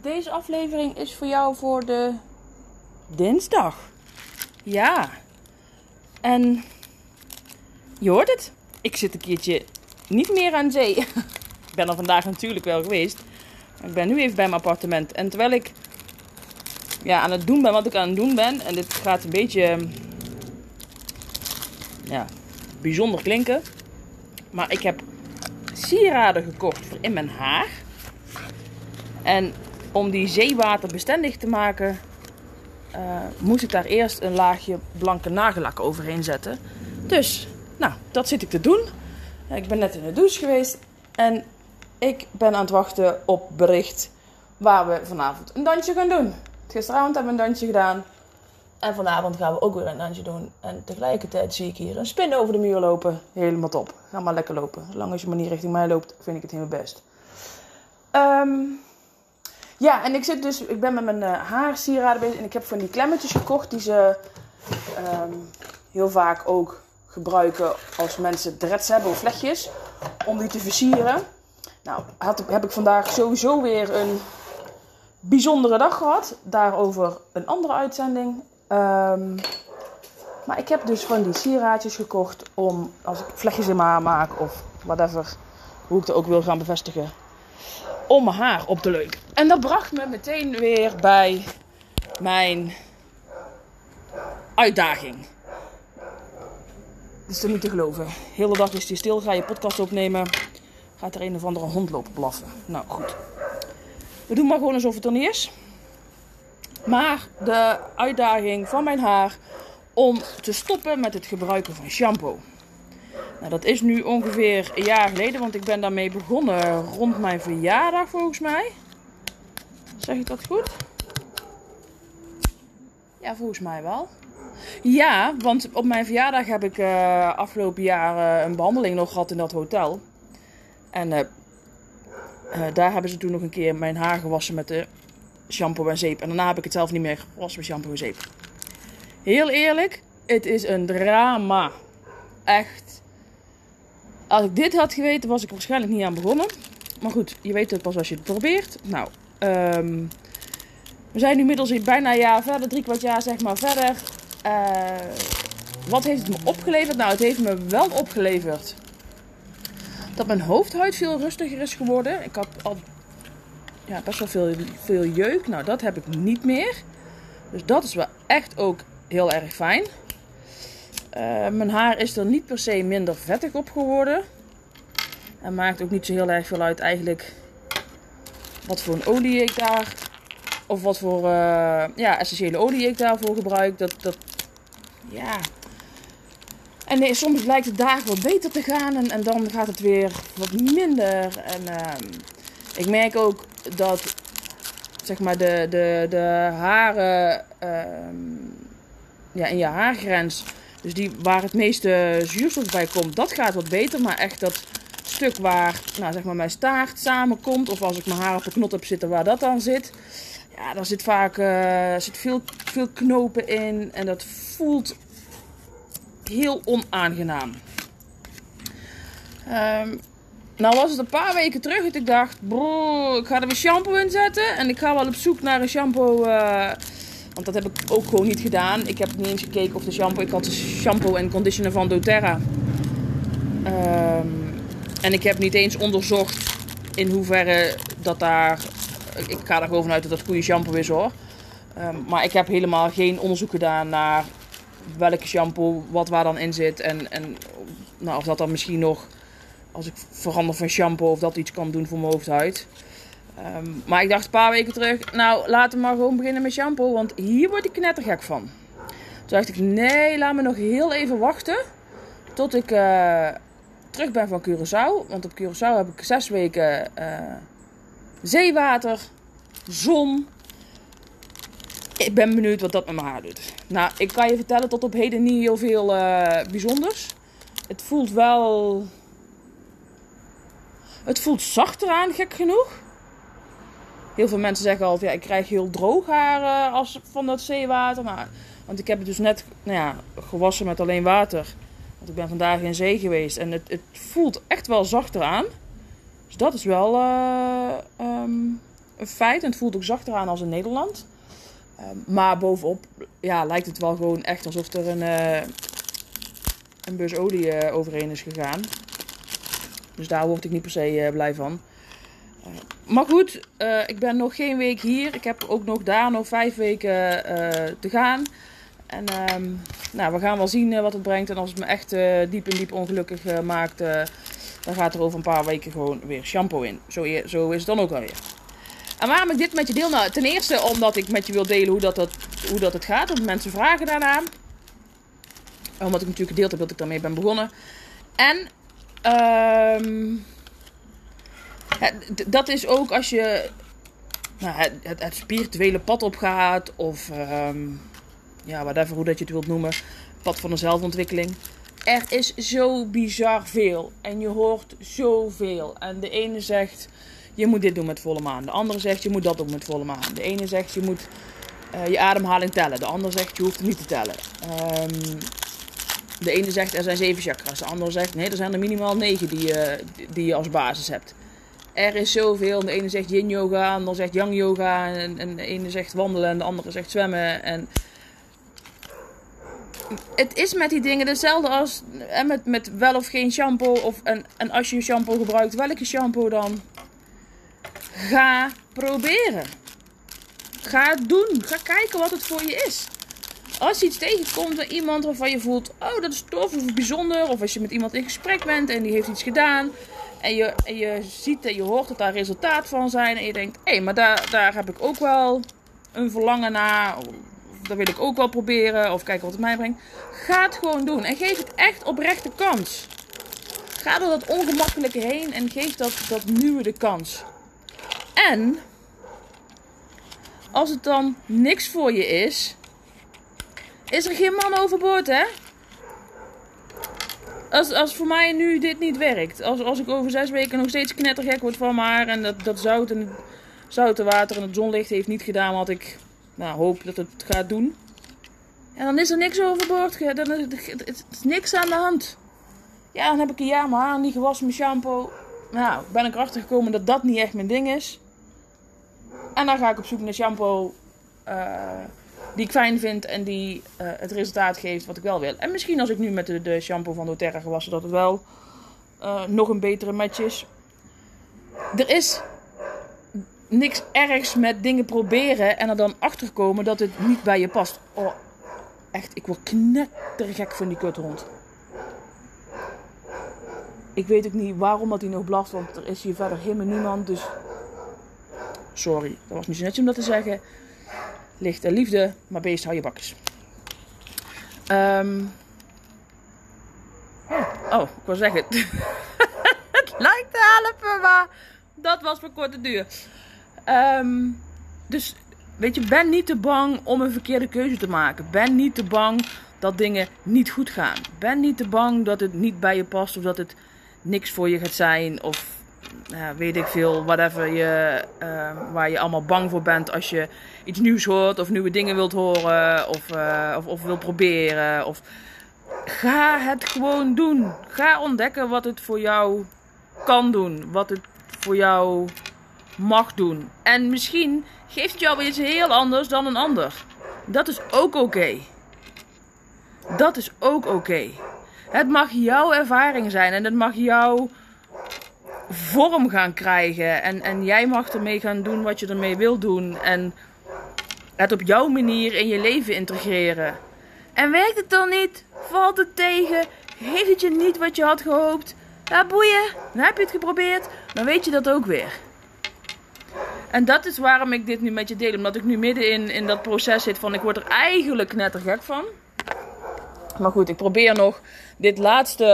Deze aflevering is voor jou voor de dinsdag. Ja. En je hoort het. Ik zit een keertje niet meer aan zee. ik ben er vandaag natuurlijk wel geweest. Ik ben nu even bij mijn appartement. En terwijl ik ja, aan het doen ben wat ik aan het doen ben. En dit gaat een beetje ja, bijzonder klinken. Maar ik heb sieraden gekocht voor in mijn haar. En om die zeewaterbestendig te maken, uh, moest ik daar eerst een laagje blanke nagellak overheen zetten. Dus, nou, dat zit ik te doen. Ik ben net in de douche geweest en ik ben aan het wachten op bericht waar we vanavond een dansje gaan doen. Gisteravond hebben we een dansje gedaan. En vanavond gaan we ook weer een dansje doen. En tegelijkertijd zie ik hier een spin over de muur lopen. Helemaal top. Ga maar lekker lopen. Zolang als je maar niet richting mij loopt, vind ik het helemaal best. Um, ja, en ik zit dus, ik ben met mijn uh, haarsieraden bezig en ik heb van die klemmetjes gekocht die ze um, heel vaak ook gebruiken als mensen dreads hebben of vlechtjes, om die te versieren. Nou, had, heb ik vandaag sowieso weer een bijzondere dag gehad. Daarover een andere uitzending. Um, maar ik heb dus van die sieraadjes gekocht om, als ik vlechtjes in mijn haar maak of whatever, hoe ik het ook wil gaan bevestigen, om mijn haar op te leuken. En dat bracht me meteen weer bij mijn uitdaging. Is te niet te geloven. De hele dag is hij stil, ga je podcast opnemen. Gaat er een of andere hond lopen blaffen. Nou goed. We doen maar gewoon alsof het er niet is. Maar de uitdaging van mijn haar om te stoppen met het gebruiken van shampoo. Nou, dat is nu ongeveer een jaar geleden, want ik ben daarmee begonnen rond mijn verjaardag volgens mij. Zeg ik dat goed? Ja, volgens mij wel. Ja, want op mijn verjaardag heb ik uh, afgelopen jaar uh, een behandeling nog gehad in dat hotel. En uh, daar hebben ze toen nog een keer mijn haar gewassen met de shampoo en zeep. En daarna heb ik het zelf niet meer gewassen met shampoo en zeep. Heel eerlijk, het is een drama. Echt als ik dit had geweten, was ik waarschijnlijk niet aan begonnen. Maar goed, je weet het pas als je het probeert. Nou, um, we zijn nu inmiddels bijna een jaar verder, drie kwart jaar zeg maar verder. Uh, wat heeft het me opgeleverd? Nou, het heeft me wel opgeleverd dat mijn hoofdhuid veel rustiger is geworden. Ik had al ja, best wel veel, veel jeuk. Nou, dat heb ik niet meer. Dus dat is wel echt ook heel erg fijn. Uh, mijn haar is er niet per se minder vettig op geworden. En maakt ook niet zo heel erg veel uit eigenlijk wat voor een olie ik daar... Of wat voor uh, ja, essentiële olie ik daarvoor gebruik. Dat, dat, ja... En soms lijkt het dagen wat beter te gaan en, en dan gaat het weer wat minder. En uh, ik merk ook dat zeg maar de, de, de haren ehm, ja, in je haargrens dus die, waar het meeste zuurstof bij komt, dat gaat wat beter. Maar echt dat stuk waar nou, zeg maar mijn staart samenkomt, of als ik mijn haar op een knot heb zitten waar dat dan zit. Ja, daar zit vaak uh, zit veel, veel knopen in en dat voelt heel onaangenaam. Um, nou was het een paar weken terug dat ik dacht, bro, ik ga er weer shampoo in zetten. En ik ga wel op zoek naar een shampoo uh, want dat heb ik ook gewoon niet gedaan. Ik heb niet eens gekeken of de shampoo... Ik had de shampoo en conditioner van doTERRA. Um, en ik heb niet eens onderzocht in hoeverre dat daar... Ik ga er gewoon vanuit dat dat goede shampoo is hoor. Um, maar ik heb helemaal geen onderzoek gedaan naar welke shampoo, wat waar dan in zit. En, en nou, of dat dan misschien nog, als ik verander van shampoo, of dat iets kan doen voor mijn hoofdhuid. Ehm, maar ik dacht een paar weken terug, nou laten we maar gewoon beginnen met shampoo, want hier word ik knettergek van. Toen dacht ik, nee, laat me nog heel even wachten tot ik uh, terug ben van Curaçao. Want op Curaçao heb ik zes weken uh, zeewater, zon. Ik ben benieuwd wat dat met mijn haar doet. Nou, ik kan je vertellen tot op heden niet heel veel uh, bijzonders. Het voelt wel. Het voelt zachter aan, gek genoeg. Heel veel mensen zeggen altijd, ja, ik krijg heel droog haar uh, als, van dat zeewater. Want ik heb het dus net nou ja, gewassen met alleen water. Want ik ben vandaag in zee geweest. En het, het voelt echt wel zachter aan. Dus dat is wel uh, um, een feit. En het voelt ook zachter aan als in Nederland. Um, maar bovenop ja, lijkt het wel gewoon echt alsof er een, uh, een bus olie overheen is gegaan. Dus daar word ik niet per se blij van. Maar goed, uh, ik ben nog geen week hier. Ik heb ook nog daar nog vijf weken uh, te gaan. En um, nou, we gaan wel zien uh, wat het brengt. En als het me echt diep en diep ongelukkig maakt, dan gaat er over een paar weken gewoon weer shampoo in. Zo, zo is het dan ook alweer. En waarom ik dit met je deel? Nou, ten eerste omdat ik met je wil delen hoe dat, dat, hoe dat het gaat. Want mensen vragen daarna. Omdat ik natuurlijk gedeeld heb dat ik daarmee ben begonnen. En... Um, dat is ook als je nou, het, het, spirituele pad opgaat. Of um, ja, whatever hoe dat je het wilt noemen. Pad van de zelfontwikkeling. Er is zo bizar veel. En je hoort zoveel. En de ene zegt, je moet dit doen met volle maan. De andere zegt, je moet dat doen met volle maan. De ene zegt, je moet uh, je ademhaling tellen. De andere zegt, je hoeft het niet te tellen. Um, de ene zegt, er zijn zeven chakras. De andere zegt, nee, er zijn er minimaal negen die, uh, die je als basis hebt er is zoveel. De ene zegt yin yoga, de andere zegt yang yoga. En, en de ene zegt wandelen en de andere zegt zwemmen. En het is met die dingen hetzelfde als met, met wel of geen shampoo. Of, en, en als je shampoo gebruikt, welke shampoo dan? Ga proberen. Ga het doen. Ga kijken wat het voor je is. Als je iets tegenkomt van iemand waarvan je voelt, oh dat is tof of bijzonder. Of als je met iemand in gesprek bent en die heeft iets gedaan. En je, en je ziet en je hoort dat daar resultaat van zijn. En je denkt, hé, hey, maar daar, daar heb ik ook wel een verlangen naar. Dat wil ik ook wel proberen. Of kijken wat het mij brengt. Ga het gewoon doen. En geef het echt oprechte kans. Ga door dat ongemakkelijke heen en geef dat, dat nieuwe de kans. En als het dan niks voor je is, is er geen man overboord, hè? Als, als voor mij nu dit niet werkt. Als, als ik over zes weken nog steeds knettergek word van mijn haar. En dat, dat zout en zoute water en het zonlicht heeft niet gedaan wat ik nou, hoop dat het gaat doen. En dan is er niks overboord. Dan is het, niks aan de hand. Ja, dan heb ik een jaar mijn haar niet gewassen met shampoo. Nou, ben ik erachter gekomen dat dat niet echt mijn ding is. En dan ga ik op zoek naar shampoo. Uh, die ik fijn vind en die uh, het resultaat geeft wat ik wel wil. En misschien als ik nu met de, de shampoo van doTERRA gewassen, dat het wel uh, nog een betere match is. Er is niks ergs met dingen proberen en er dan achter komen dat het niet bij je past. Oh, echt, ik word knettergek van die kuthond. Ik weet ook niet waarom dat hij nog blaft, want er is hier verder helemaal niemand. Dus sorry, dat was niet zo netjes om dat te zeggen licht en liefde, maar beest hou je bakjes. Um, oh, ik wil zeggen. het lijkt te helpen, maar dat was voor korte duur. Um, dus weet je, ben niet te bang om een verkeerde keuze te maken. Ben niet te bang dat dingen niet goed gaan. Ben niet te bang dat het niet bij je past of dat het niks voor je gaat zijn. Of weet ik veel, whatever je, uh, waar je allemaal bang voor bent als je iets nieuws hoort of nieuwe dingen wilt horen of, uh, of, of wilt proberen. Of... Ga het gewoon doen. Ga ontdekken wat het voor jou kan doen, wat het voor jou mag doen. En misschien geeft het jou iets heel anders dan een ander. Dat is ook oké. Dat is ook oké. Het mag jouw ervaring zijn en het mag jouw vorm gaan krijgen. En, en jij mag ermee gaan doen wat je ermee wil doen. En het op jouw manier in je leven integreren. En werkt het dan niet? Valt het tegen? Heeft het je niet wat je had gehoopt? Ja, boeien. Dan heb je het geprobeerd. Dan weet je dat ook weer. En dat is waarom ik dit nu met je deel. Omdat ik nu midden in, in dat proces zit van ik word er eigenlijk knettergek van. Maar goed, ik probeer nog dit laatste,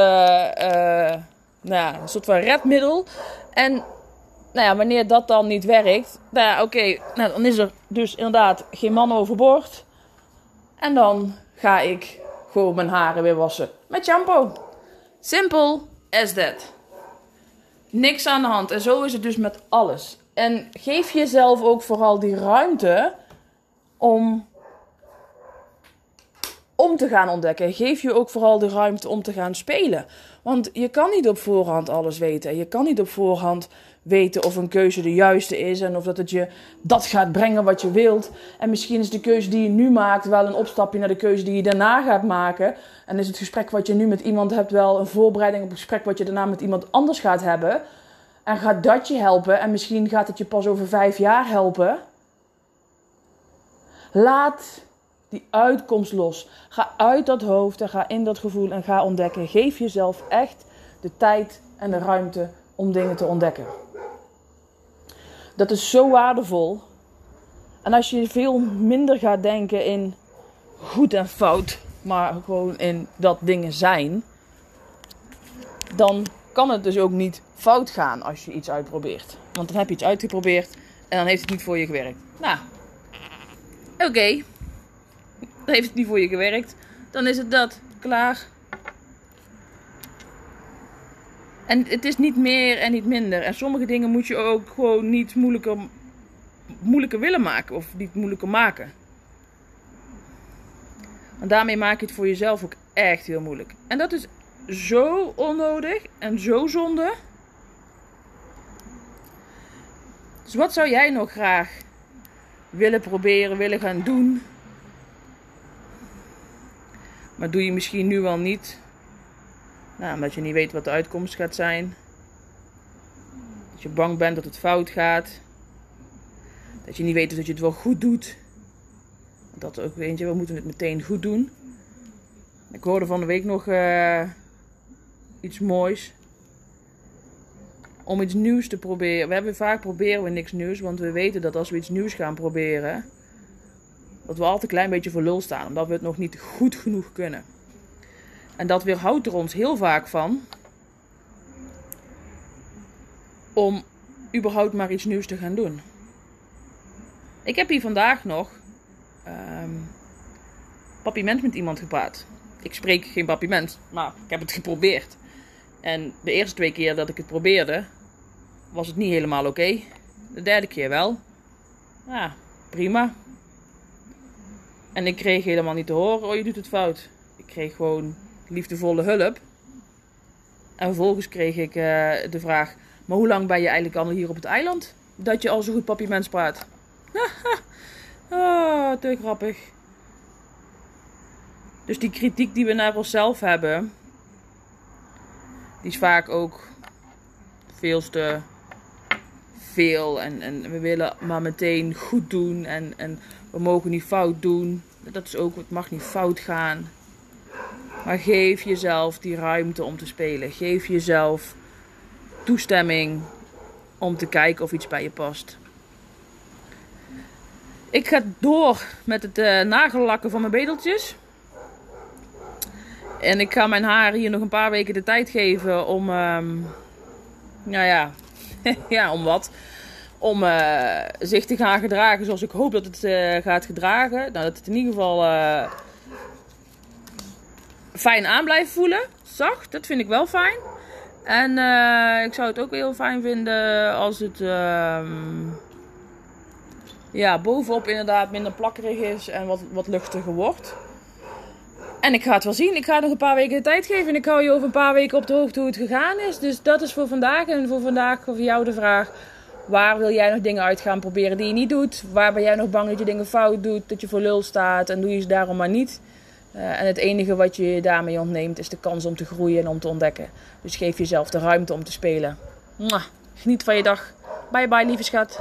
uh, nou een soort van redmiddel. En nou ja, wanneer dat dan niet werkt, nou ja, oké, nou, dan is er dus inderdaad geen man overboord. En dan ga ik gewoon mijn haren weer wassen met shampoo. Simpel as that. Niks aan de hand. En zo is het dus met alles. En geef jezelf ook vooral die ruimte om, om te gaan ontdekken. Geef je ook vooral de ruimte om te gaan spelen. Want je kan niet op voorhand alles weten. Je kan niet op voorhand weten of een keuze de juiste is en of dat het je dat gaat brengen wat je wilt. En misschien is de keuze die je nu maakt wel een opstapje naar de keuze die je daarna gaat maken. En is het gesprek wat je nu met iemand hebt wel een voorbereiding op het gesprek wat je daarna met iemand anders gaat hebben. En gaat dat je helpen en misschien gaat het je pas over vijf jaar helpen. Laat die uitkomst los. Ga uit dat hoofd en ga in dat gevoel en ga ontdekken. Geef jezelf echt de tijd en de ruimte om dingen te ontdekken. Dat is zo waardevol. En als je veel minder gaat denken in goed en fout, maar gewoon in dat dingen zijn, dan kan het dus ook niet fout gaan als je iets uitprobeert. Want dan heb je iets uitgeprobeerd en dan heeft het niet voor je gewerkt. Nou, oké. Dan heeft het niet voor je gewerkt. Dan is het dat. Klaar. En het is niet meer en niet minder. En sommige dingen moet je ook gewoon niet moeilijker, moeilijker willen maken. Of niet moeilijker maken. Want daarmee maak je het voor jezelf ook echt heel moeilijk. En dat is zo onnodig en zo zonde. Dus wat zou jij nog graag willen proberen, willen gaan doen? Maar doe je misschien nu wel niet. Nou, omdat je niet weet wat de uitkomst gaat zijn. Dat je bang bent dat het fout gaat. Dat je niet weet dat je het wel goed doet. Dat ook, weet je, we moeten het meteen goed doen. Ik hoorde van de week nog uh, iets moois. Om iets nieuws te proberen. We hebben vaak proberen we niks nieuws, want we weten dat als we iets nieuws gaan proberen, dat we altijd een klein beetje voor lul staan, omdat we het nog niet goed genoeg kunnen. En dat weerhoudt er ons heel vaak van om überhaupt maar iets nieuws te gaan doen. Ik heb hier vandaag nog um, papiment met iemand gepraat. Ik spreek geen papiment, maar ik heb het geprobeerd. En de eerste twee keer dat ik het probeerde, was het niet helemaal oké. De derde keer wel. Ja, prima. En ik kreeg helemaal niet te horen, oh je doet het fout. Ik kreeg gewoon liefdevolle hulp. En vervolgens kreeg ik uh, de vraag: Maar hoe lang ben je eigenlijk al hier op het eiland? Dat je al zo goed papiermens praat. oh, te grappig. Dus die kritiek die we naar onszelf hebben, die is vaak ook veel te veel. En, en we willen maar meteen goed doen en, en we mogen niet fout doen. Dat is ook, het mag niet fout gaan. Maar geef jezelf die ruimte om te spelen. Geef jezelf toestemming om te kijken of iets bij je past. Ik ga door met het uh, nagellakken van mijn bedeltjes. En ik ga mijn haar hier nog een paar weken de tijd geven om, um, nou ja, ja, om wat? Om uh, zich te gaan gedragen zoals ik hoop dat het uh, gaat gedragen. Nou, dat het in ieder geval fijn aan blijft voelen. Zacht, dat vind ik wel fijn. En ik zou het ook heel fijn vinden als het uh, ja, bovenop inderdaad minder plakkerig is en wat, wat luchtiger wordt. En ik ga het wel zien. Ik ga nog een paar weken de tijd geven. En ik hou je over een paar weken op de hoogte hoe het gegaan is. Dus dat is voor vandaag. En voor vandaag voor jou de vraag. Waar wil jij nog dingen uit gaan proberen die je niet doet? Waar ben jij nog bang dat je dingen fout doet? Dat je voor lul staat en doe je ze daarom maar niet? Uh, en het enige wat je daarmee ontneemt is de kans om te groeien en om te ontdekken. Dus geef jezelf de ruimte om te spelen. Mwah. Geniet van je dag. Bye bye, lieve schat.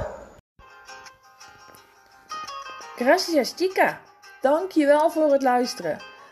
Gracias, chica. Dankjewel voor het luisteren.